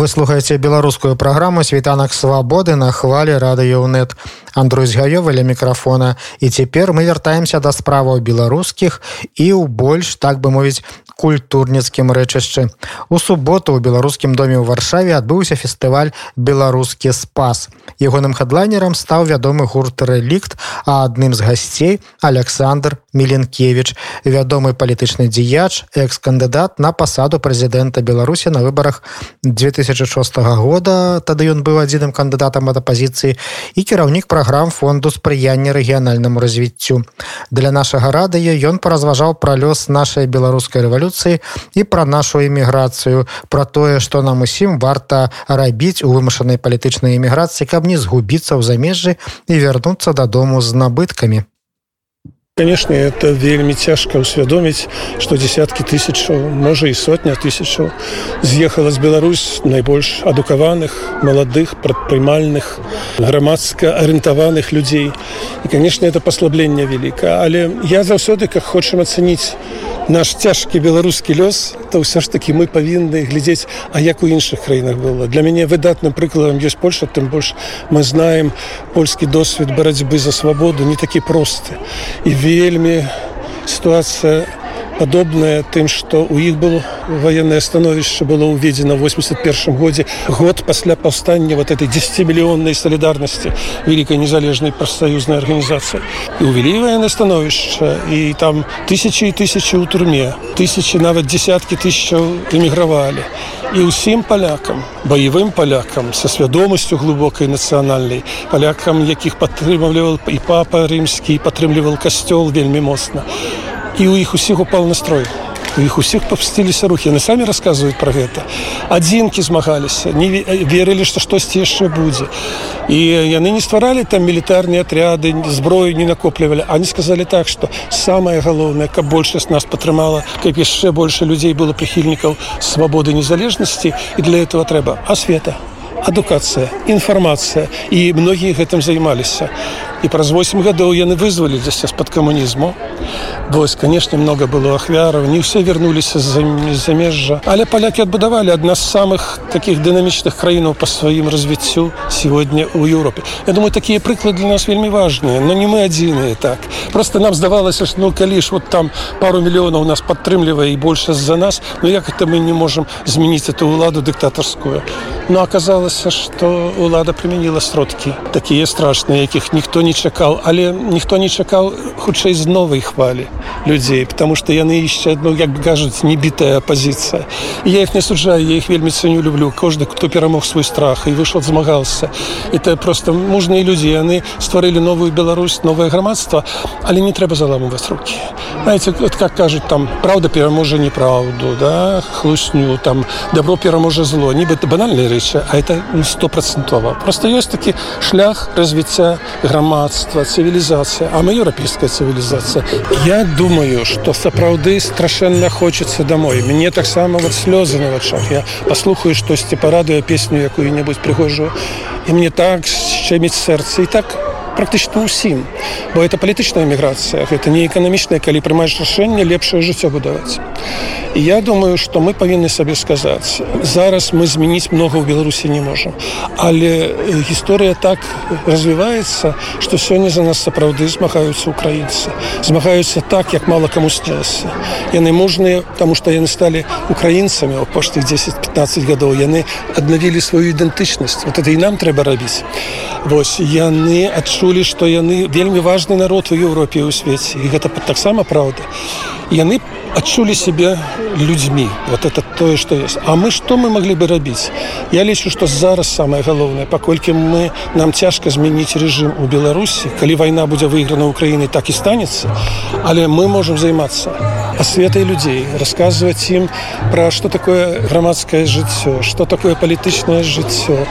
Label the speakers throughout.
Speaker 1: Вы слухаеце беларускую праграму світанак свабоды на хвалі радыёнет Андрусь гаёва ля мікрафона. І цяпер мы вяртаемся да справаў беларускіх і ў больш так бы мовіць культурніцкім рэчышчы. У суботу ў беларускім доме ў варшаве адбыўся фестываль беларускі спас ягоным хадлайнерам стаў вядомы гурт рэлікт а адным з гасцей александр меленкевич вядомы палітычны дзеяч экс-кандыдат на пасаду прэзідэнта беларусі на выбарах 2006 года. Тады ён быў адзіным кандыдатам ад апазіцыі і кіраўнік праграм фонду спрыяння рэгіянальнаму развіццю. Для нашага радыё ён паразважаў пра лёс нашай беларускай рэвалюцыі і пра нашу эміграцыю про тое што нам усім варта рабіць у вымушанай палітычнай эміграцыі каб не згубіцца ў замежжы і вярнуцца дадому з набыткамі
Speaker 2: конечно это вельмі цяжка усвядоміць что десяткі тысячаў можа і сотня тысячаў з'ехала з Беларусь найбольш адукаваных маладых прадпрымальных грамадска арыентаваных людзей і конечно это паслабленне вяліка але я заўсёды как хочам ацаніць наш цяжкі беларускі лёс то ўсё ж таки мы павінны глядзець а як у іншых краінах было. Для мяне выдатным прыкладам ёсць польша тым больш мы знаем польскі досвед барацьбы за свабоду не такі просты. І вельмі сітуацыя у падобнае тым што у іх было военное становішча было ўведзена 81 годзе год пасля паўстання вот этой 10 мільённай солідарнасці великкай незалежнай прафсаюзнай арганізацыі. І увялі военное становішча і там тысячи і тысячи ў турме тысячи нават десяткі тысячаў эмігравалі. І ўсім палякам баявым палякам са свядомасцю глубокай нацыянальнай палякам якіх падтрымлівал і папа рымскі падтрымлівал касцёл вельмі моцна і у іх усіх упал настрой. Іх усіх папсціліся рухі. Яны самі расказваюць пра гэта. Адзінкі змагаліся не верылі што штосьці яшчэ будзе. І яны не стваралі там мілітарныя атряды зброю не накоплівалі. Они сказалі так что самое галоўнае каб большасць нас падтрымала каб яшчэ больше людзей было прыхільнікаў свабоды незалежнасці. І для этого трэба асвета адукацыя інфармацыя. І многія гэтым займаліся і праз 8 гадоў яны вызваліліся з-пад камунізму вось конечно много было ахвяраў не все вернуліся замежжа але палякі адбудавалі адна з самых таких дынамічных краінаў по сваім развіццю сегодня у Еўропе Я думаю такія прыклады для нас вельмі важныя но не мы адзіныя так. Просто нам здавалася ж ну калі ж вот там пару мільёнаў нас падтрымлівае і больше з-за нас но як это мы не можем змяніць эту ўладу дыктатарскую но оказалася что лада прымяніла сродкі такія страшныя якіх ніхто не чакаў але ніхто не чакаў хутчэй з новай хвалі людзей потому что яны яшчэ ну як бы кажуць небітая апозіцыя я их не суджаю я их вельмі ценю люблю. Кожны хто перамог свой страх і выйшаў змагался. Это просто мужныя людзі яны стварылі новую Беларусь новое грамадство але не трэба заламываць руки знаете вот как кажуць там правда пераможа неправду да хлусню там добро пераможа зло нібыта банальныя рэчы а это стопроцентова. Просто ёсць такі шлях развіцця грамадства цывілізацыя а мы еўрапейская цывілізацыя я думаю что сапраўды страшэнна хочется домой. Мне таксама вот слёзы на вачах я послухаю штосьці парадую песню якую-небудзь прыгожую і мне так шчэміць сэрца і так практычна ўсім. Бо это палітычная эміграцыя гэта не эканамічная калі прымаеш рашэнне лепшае жыццё будаваць. І я думаю что мы павінны сабе сказаць зараз мы змяніць много ў беларусі не можем але гісторыя так развіваецца что сёння за нас сапраўды змагаюцца украінцы змагаюцца так як мало каму снялся яны мужныя тому что яны сталі украінцамі ў поштых 10-15 гадоў. Яны аднавілі сваю ідэнтычнасць. Вот это і нам трэба рабіць. Вось яны адчулі што яны вельмі важны народ у Еўропе ў свеце. І гэта таксама праўда. Яны адчулі себе людзьмі вот это тое что есть. А мы что мы могли бы рабіць я лічу что зараз самое галоўнае паколькі мы нам цяжка змяніць режим у беларусі калі вайна будзе выйграна украіны так і станецца але мы можем займацца асветай людзей рассказывать ім про что такое грамадское жыццё что такое палітычнае жыццё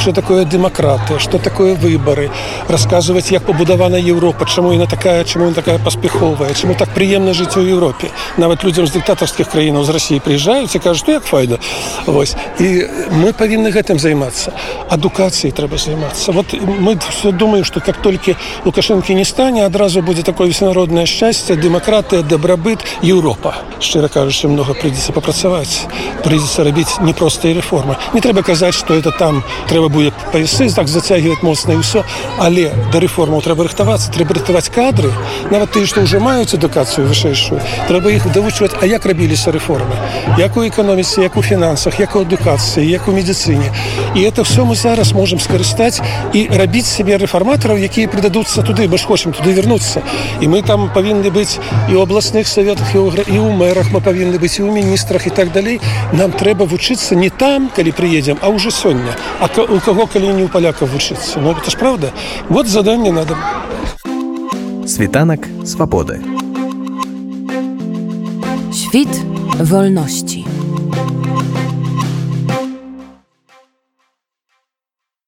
Speaker 2: что такое дэмакратыя что такое выборы. Расказваць як пабудавана Еўропа чаму яна такая чаму такая паспяховая чаму так прыемна жыць у Еўропе нават людзям з дыктатарскіх краінаў з Росіі прыязджаюць і кажуць як файда? Вось. І мы павінны гэтым займацца. Адукацыяй трэба займацца. Вот мы все думаем что как толькі лукашэнкі не стане адразу будзе такое всенароднае шчасце дэмакратыя дабрабыт Еўропа шчыра кажучы много прыйдзецца папрацаваць прыйдзецца рабіць непростыя рэформы. Не трэба казаць что это там трэба будет паясы так зацягивать моцна і ўсё але да рэформаў трэба рыхтавацца трэба рыхтаваць кадры. Нават тыя што ўжо маюць адукацыю вышэйшую трэба іх давучваць А як рабіліся рэформы? Як у эканоміцы як у фінансах як у адукацыі як у медыцыне. І это все мы зараз можем скарыстаць і рабіць сябе рэфарматараў якія прыдадуцца туды мы ж хочам туды вернуцца і мы там павінны быць і ў абласных советах і ў мэрах мы павінны быць і ў міністрах і так далей. Нам трэба вучыцца не там калі прыедзем а уже сёння. А у кого калі не у палякаў вучыцца? Но ну, это ж правда вот заданне надо.
Speaker 3: Світанак свабоды
Speaker 4: Świt wolności.